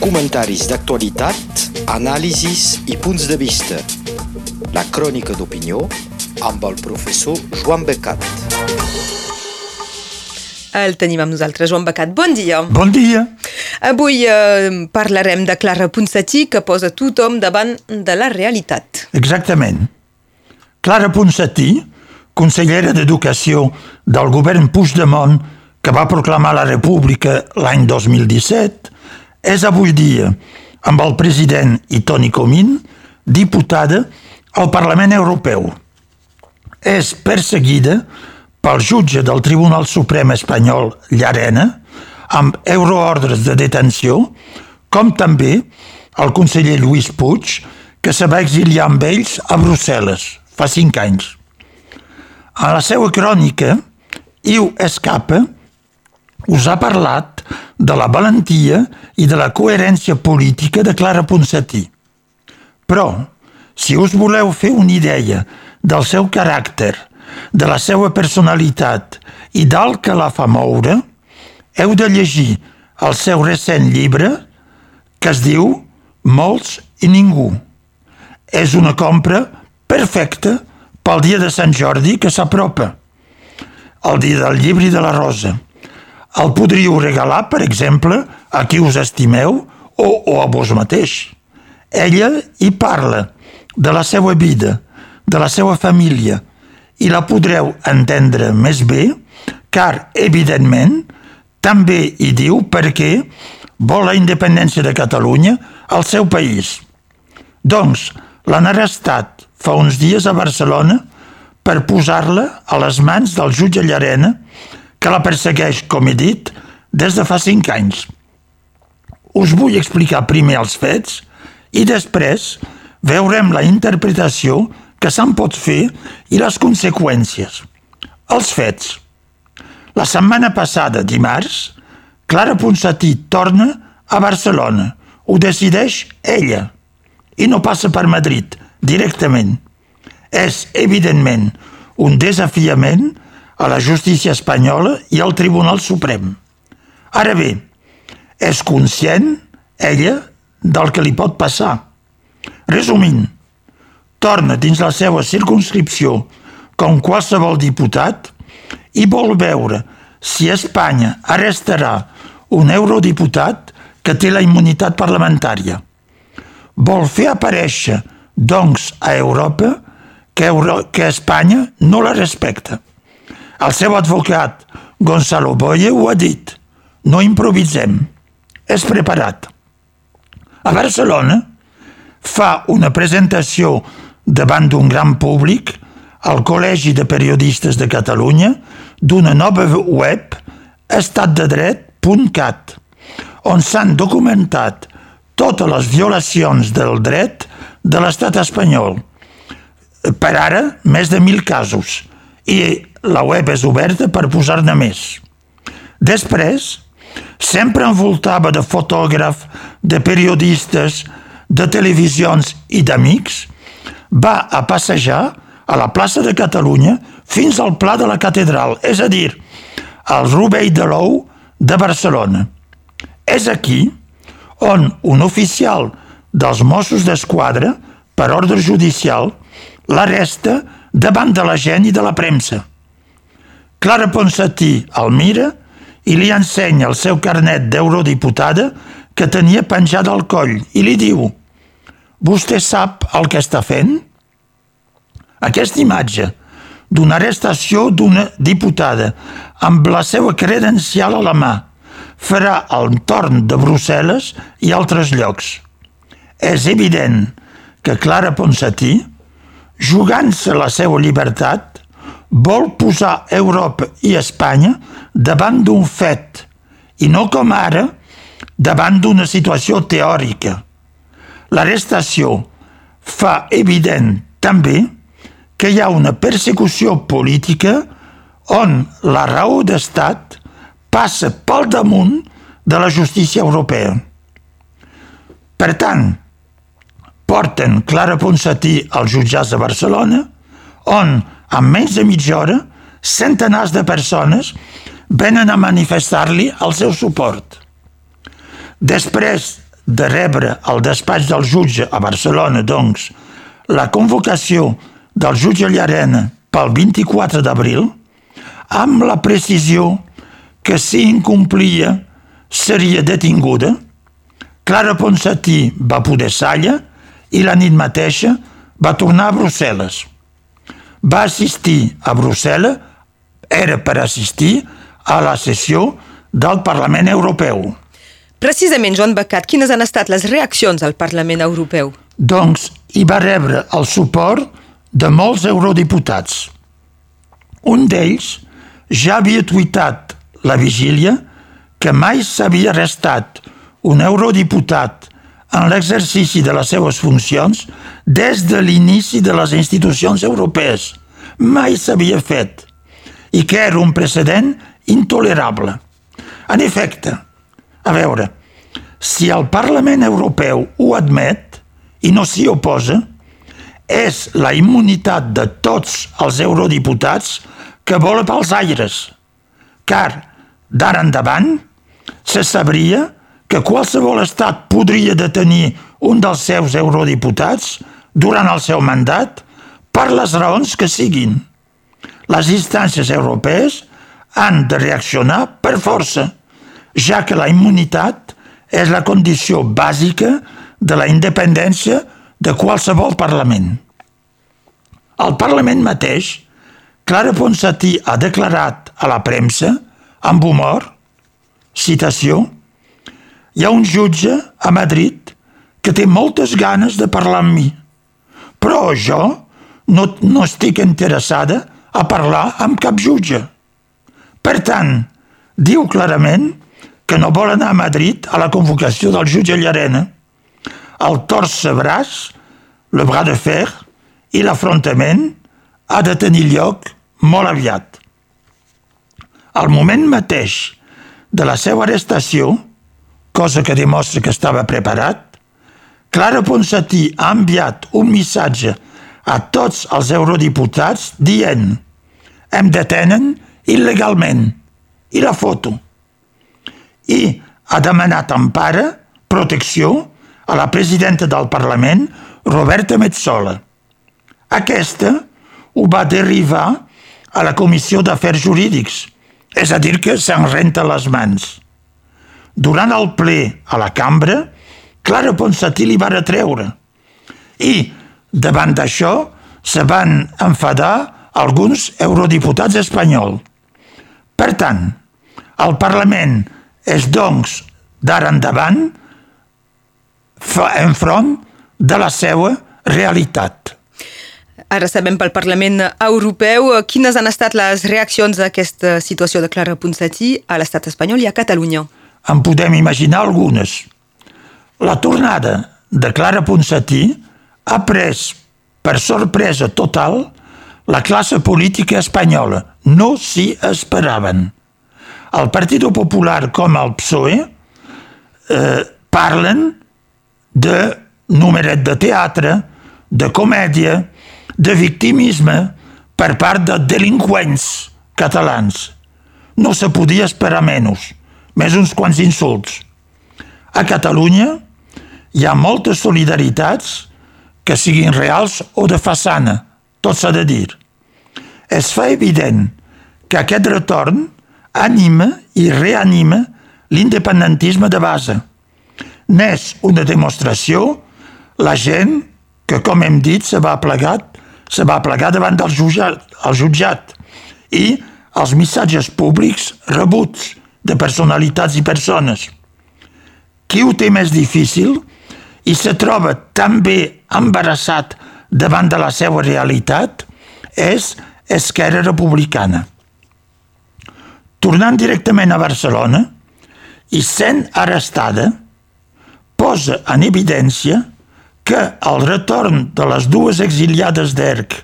Comentaris d'actualitat, anàlisis i punts de vista. La crònica d'opinió amb el professor Joan Becat. El tenim amb nosaltres, Joan Becat. Bon dia. Bon dia. Avui eh, parlarem de Clara Ponsatí, que posa tothom davant de la realitat. Exactament. Clara Ponsatí, consellera d'Educació del govern Puigdemont, que va proclamar la República l'any 2017, és avui dia, amb el president i Toni Comín, diputada al Parlament Europeu. És perseguida pel jutge del Tribunal Suprem espanyol Llarena, amb euroordres de detenció, com també el conseller Lluís Puig, que se va exiliar amb ells a Brussel·les fa cinc anys. A la seva crònica, Iu Escapa us ha parlat de la valentia i de la coherència política de Clara Ponsatí. Però, si us voleu fer una idea del seu caràcter, de la seva personalitat i del que la fa moure, heu de llegir el seu recent llibre que es diu Molts i ningú. És una compra perfecta pel dia de Sant Jordi que s'apropa, el dia del llibre i de la rosa. El podríeu regalar, per exemple, a qui us estimeu o, o a vos mateix. Ella hi parla de la seva vida, de la seva família, i la podreu entendre més bé, car, evidentment, també hi diu perquè vol la independència de Catalunya al seu país. Doncs l'han arrestat fa uns dies a Barcelona per posar-la a les mans del jutge Llarena, que la persegueix, com he dit, des de fa cinc anys. Us vull explicar primer els fets i després veurem la interpretació que se'n pot fer i les conseqüències. Els fets. La setmana passada, dimarts, Clara Ponsatí torna a Barcelona. Ho decideix ella. I no passa per Madrid, directament. És, evidentment, un desafiament a la justícia espanyola i al Tribunal Suprem. Ara bé, és conscient, ella, del que li pot passar. Resumint, torna dins la seva circunscripció com qualsevol diputat i vol veure si Espanya arrestarà un eurodiputat que té la immunitat parlamentària. Vol fer aparèixer, doncs, a Europa que, Euro que Espanya no la respecta. El seu advocat, Gonzalo Boye, ho ha dit. No improvisem. És preparat. A Barcelona fa una presentació davant d'un gran públic al Col·legi de Periodistes de Catalunya d'una nova web estatdedret.cat on s'han documentat totes les violacions del dret de l'estat espanyol. Per ara, més de mil casos i la web és oberta per posar-ne més. Després, sempre envoltava de fotògraf, de periodistes, de televisions i d'amics, va a passejar a la plaça de Catalunya fins al Pla de la Catedral, és a dir, al Rovell de l'Ou de Barcelona. És aquí on un oficial dels Mossos d'Esquadra, per ordre judicial, l'arresta davant de la gent i de la premsa. Clara Ponsatí el mira i li ensenya el seu carnet d'eurodiputada que tenia penjat al coll i li diu «Vostè sap el que està fent?» Aquesta imatge d'una arrestació d'una diputada amb la seva credencial a la mà farà el torn de Brussel·les i altres llocs. És evident que Clara Ponsatí, jugant-se la seva llibertat, vol posar Europa i Espanya davant d'un fet i no com ara davant d'una situació teòrica. L'arrestació fa evident també que hi ha una persecució política on la raó d'estat passa pel damunt de la justícia europea. Per tant, porten Clara Ponsatí als jutjats de Barcelona, on, en menys de mitja hora, centenars de persones venen a manifestar-li el seu suport. Després de rebre al despatx del jutge a Barcelona, doncs, la convocació del jutge Llarena pel 24 d'abril, amb la precisió que si incomplia seria detinguda, Clara Ponsatí va poder salla i la nit mateixa va tornar a Brussel·les. Va assistir a Brussel·les, era per assistir a la sessió del Parlament Europeu. Precisament, Joan Becat, quines han estat les reaccions al Parlament Europeu? Doncs hi va rebre el suport de molts eurodiputats. Un d'ells ja havia tuitat la vigília que mai s'havia restat un eurodiputat en l'exercici de les seues funcions des de l'inici de les institucions europees. Mai s'havia fet i que era un precedent intolerable. En efecte, a veure, si el Parlament Europeu ho admet i no s'hi oposa, és la immunitat de tots els eurodiputats que vola pels aires, car d'ara endavant se sabria que qualsevol estat podria detenir un dels seus eurodiputats durant el seu mandat per les raons que siguin. Les instàncies europees han de reaccionar per força, ja que la immunitat és la condició bàsica de la independència de qualsevol Parlament. El Parlament mateix, Clara Ponsatí ha declarat a la premsa, amb humor, citació, hi ha un jutge a Madrid que té moltes ganes de parlar amb mi, però jo no, no estic interessada a parlar amb cap jutge. Per tant, diu clarament que no vol anar a Madrid a la convocació del jutge Llarena. El torce braç, le bras de fer i l'afrontament ha de tenir lloc molt aviat. Al moment mateix de la seva arrestació, cosa que demostra que estava preparat, Clara Ponsatí ha enviat un missatge a tots els eurodiputats dient em detenen il·legalment i la foto i ha demanat empara, protecció, a la presidenta del Parlament, Roberta Metzola. Aquesta ho va derivar a la Comissió d'Afers Jurídics, és a dir, que se'n renta les mans. Durant el ple a la cambra, Clara Ponsatí li va retreure. I, davant d'això, se van enfadar alguns eurodiputats espanyols. Per tant, el Parlament és, doncs, d'ara endavant enfront de la seva realitat. Ara sabem pel Parlament Europeu quines han estat les reaccions a aquesta situació de Clara Ponsatí a l'estat espanyol i a Catalunya. En podem imaginar algunes. La tornada de Clara Ponsatí ha pres per sorpresa total la classe política espanyola. No s'hi esperaven el Partit Popular com el PSOE eh, parlen de numeret de teatre, de comèdia, de victimisme per part de delinqüents catalans. No se podia esperar menys, més uns quants insults. A Catalunya hi ha moltes solidaritats que siguin reals o de façana, tot s'ha de dir. Es fa evident que aquest retorn anima i reanima l'independentisme de base. N'és una demostració la gent que, com hem dit, se va plegar, se va plegar davant del jutjat, el jutjat i els missatges públics rebuts de personalitats i persones. Qui ho té més difícil i se troba tan bé embarassat davant de la seva realitat és Esquerra Republicana tornant directament a Barcelona i sent arrestada, posa en evidència que el retorn de les dues exiliades d'ERC,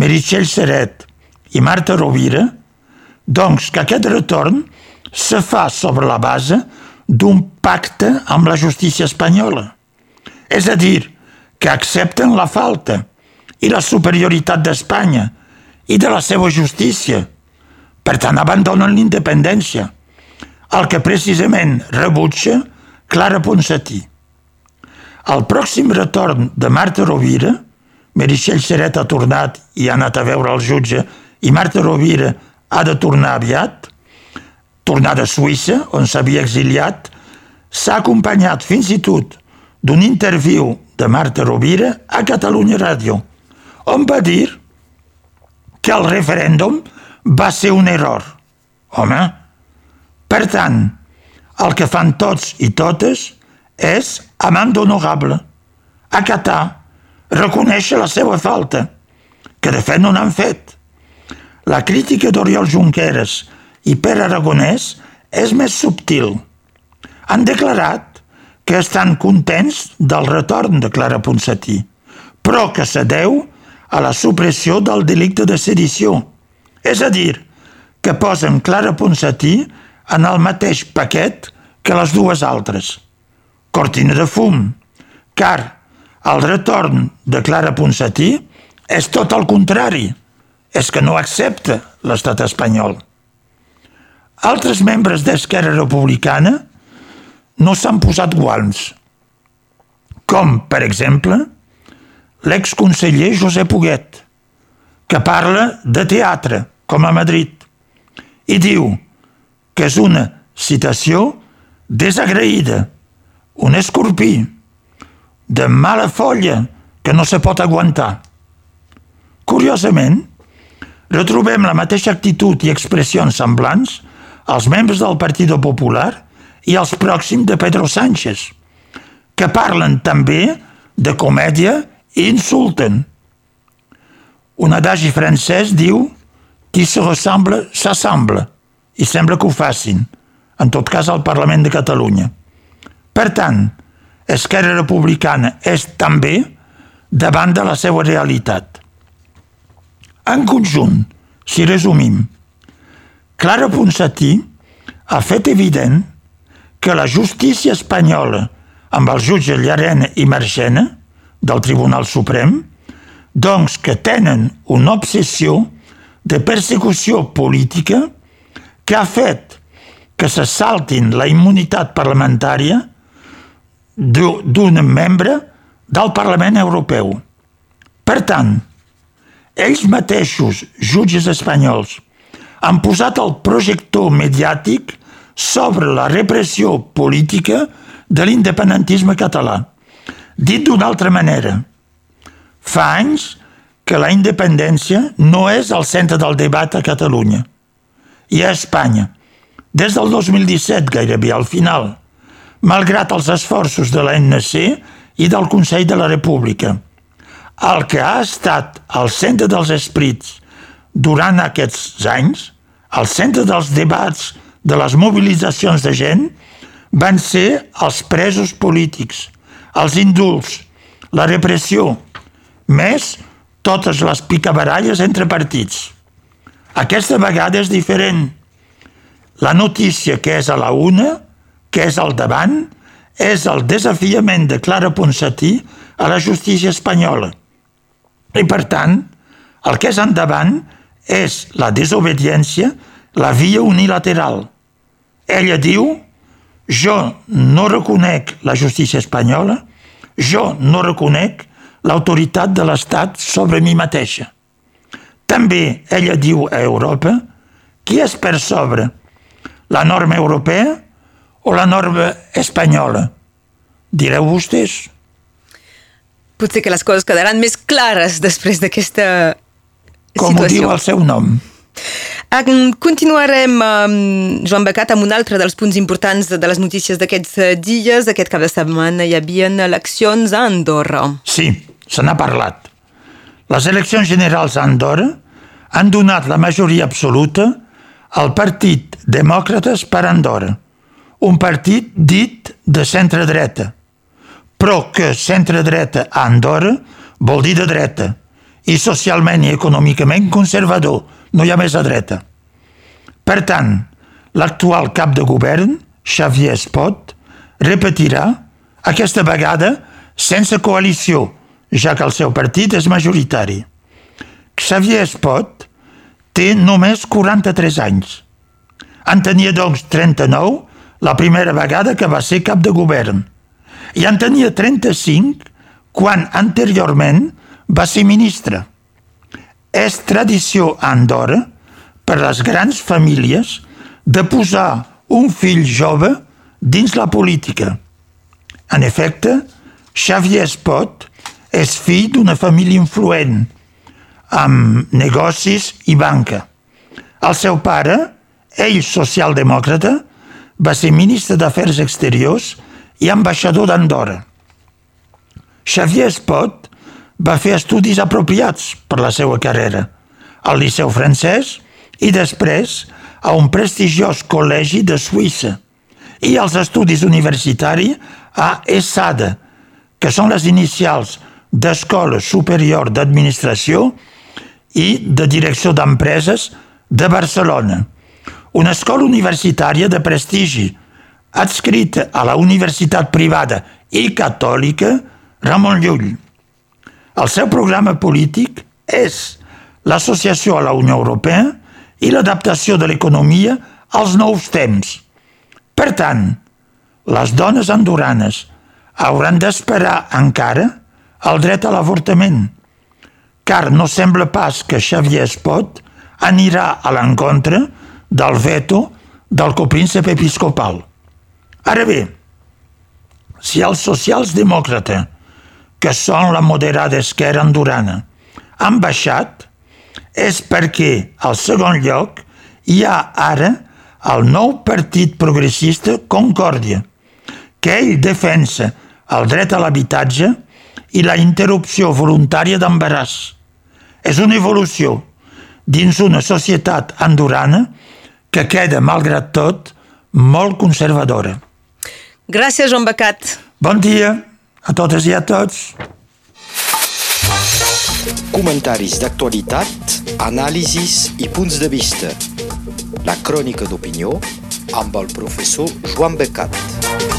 Meritxell Seret i Marta Rovira, doncs que aquest retorn se fa sobre la base d'un pacte amb la justícia espanyola. És a dir, que accepten la falta i la superioritat d'Espanya i de la seva justícia, per tant, abandonen l'independència, el que precisament rebutja Clara Ponsatí. El pròxim retorn de Marta Rovira, Meritxell Seret ha tornat i ha anat a veure el jutge i Marta Rovira ha de tornar aviat, tornar de Suïssa, on s'havia exiliat, s'ha acompanyat fins i tot d'un interviu de Marta Rovira a Catalunya Ràdio, on va dir que el referèndum va ser un error. Home, per tant, el que fan tots i totes és amant honorable, acatar, reconèixer la seva falta, que de fet no n'han fet. La crítica d'Oriol Junqueras i Pere Aragonès és més subtil. Han declarat que estan contents del retorn de Clara Ponsatí, però que se deu a la supressió del delicte de sedició. És a dir, que posen Clara Ponsatí en el mateix paquet que les dues altres. Cortina de fum, car el retorn de Clara Ponsatí és tot el contrari, és que no accepta l'estat espanyol. Altres membres d'Esquerra Republicana no s'han posat guants, com, per exemple, l'exconseller Josep Huguet, que parla de teatre, com a Madrid, i diu que és una citació desagraïda, un escorpí, de mala folla que no se pot aguantar. Curiosament, retrobem la mateixa actitud i expressions semblants als membres del Partit Popular i als pròxims de Pedro Sánchez, que parlen també de comèdia i insulten. Un adagi francès diu qui se ressemble s'assemble i sembla que ho facin, en tot cas al Parlament de Catalunya. Per tant, Esquerra Republicana és també davant de la seva realitat. En conjunt, si resumim, Clara Ponsatí ha fet evident que la justícia espanyola, amb el jutge Llarena i Marchena, del Tribunal Suprem, doncs que tenen una obsessió de persecució política que ha fet que se saltin la immunitat parlamentària d'un membre del Parlament Europeu. Per tant, ells mateixos, jutges espanyols, han posat el projector mediàtic sobre la repressió política de l'independentisme català. Dit d'una altra manera, fa anys que la independència no és el centre del debat a Catalunya i a Espanya, des del 2017 gairebé al final, malgrat els esforços de l'ANC i del Consell de la República. El que ha estat al centre dels esprits durant aquests anys, al centre dels debats de les mobilitzacions de gent, van ser els presos polítics, els indults, la repressió, més totes les picabaralles entre partits. Aquesta vegada és diferent. La notícia que és a la una que és al davant és el desafiament de Clara Ponsatí a la justícia espanyola. I per tant, el que és endavant és la desobediència, la via unilateral. Ella diu, jo no reconec la justícia espanyola, jo no reconec l'autoritat de l'Estat sobre mi mateixa. També ella diu a Europa, qui és per sobre? La norma europea o la norma espanyola? Direu vostès. Potser que les coses quedaran més clares després d'aquesta situació. Com ho diu el seu nom. Continuarem, Joan Becat, amb un altre dels punts importants de les notícies d'aquests eh, dies. Aquest cap de setmana hi havia eleccions a Andorra. Sí, se n'ha parlat. Les eleccions generals a Andorra han donat la majoria absoluta al Partit Demòcrates per Andorra un partit dit de centre-dreta, però que centre-dreta a Andorra vol dir de dreta i socialment i econòmicament conservador, no hi ha més a dreta. Per tant, l'actual cap de govern, Xavier Espot, repetirà, aquesta vegada sense coalició, ja que el seu partit és majoritari. Xavier Espot té només 43 anys. En tenia, doncs, 39 la primera vegada que va ser cap de govern. I en tenia 35 quan anteriorment va ser ministre. És tradició a Andorra, per les grans famílies, de posar un fill jove dins la política. En efecte, Xavier Espot és fill d'una família influent, amb negocis i banca. El seu pare, ell socialdemòcrata, va ser ministre d'Afers Exteriors i ambaixador d'Andorra. Xavier Espot va fer estudis apropiats per la seva carrera. Al Liceu francès i després a un prestigiós col·legi de Suïssa. I als estudis universitaris a ESADA, que són les inicials d'Escola Superior d'Administració i de Direcció d'Empreses de Barcelona, una escola universitària de prestigi, adscrita a la Universitat Privada i Catòlica Ramon Llull. El seu programa polític és l'associació a la Unió Europea i l'adaptació de l'economia als nous temps. Per tant, les dones andorranes hauran d'esperar encara el dret a l'avortament, car no sembla pas que Xavier Espot anirà a l'encontre del veto del copríncep episcopal. Ara bé, si els socials demòcrates, que són la moderada esquerra andorana, han baixat, és perquè, al segon lloc, hi ha ara el nou partit progressista Concòrdia, que ell defensa el dret a l'habitatge i la interrupció voluntària d'embaràs. És una evolució dins una societat andorana que queda, malgrat tot, molt conservadora. Gràcies, Joan Becat. Bon dia a totes i a tots. Comentaris d'actualitat, anàlisis i punts de vista. La crònica d'opinió amb el professor Joan Becat.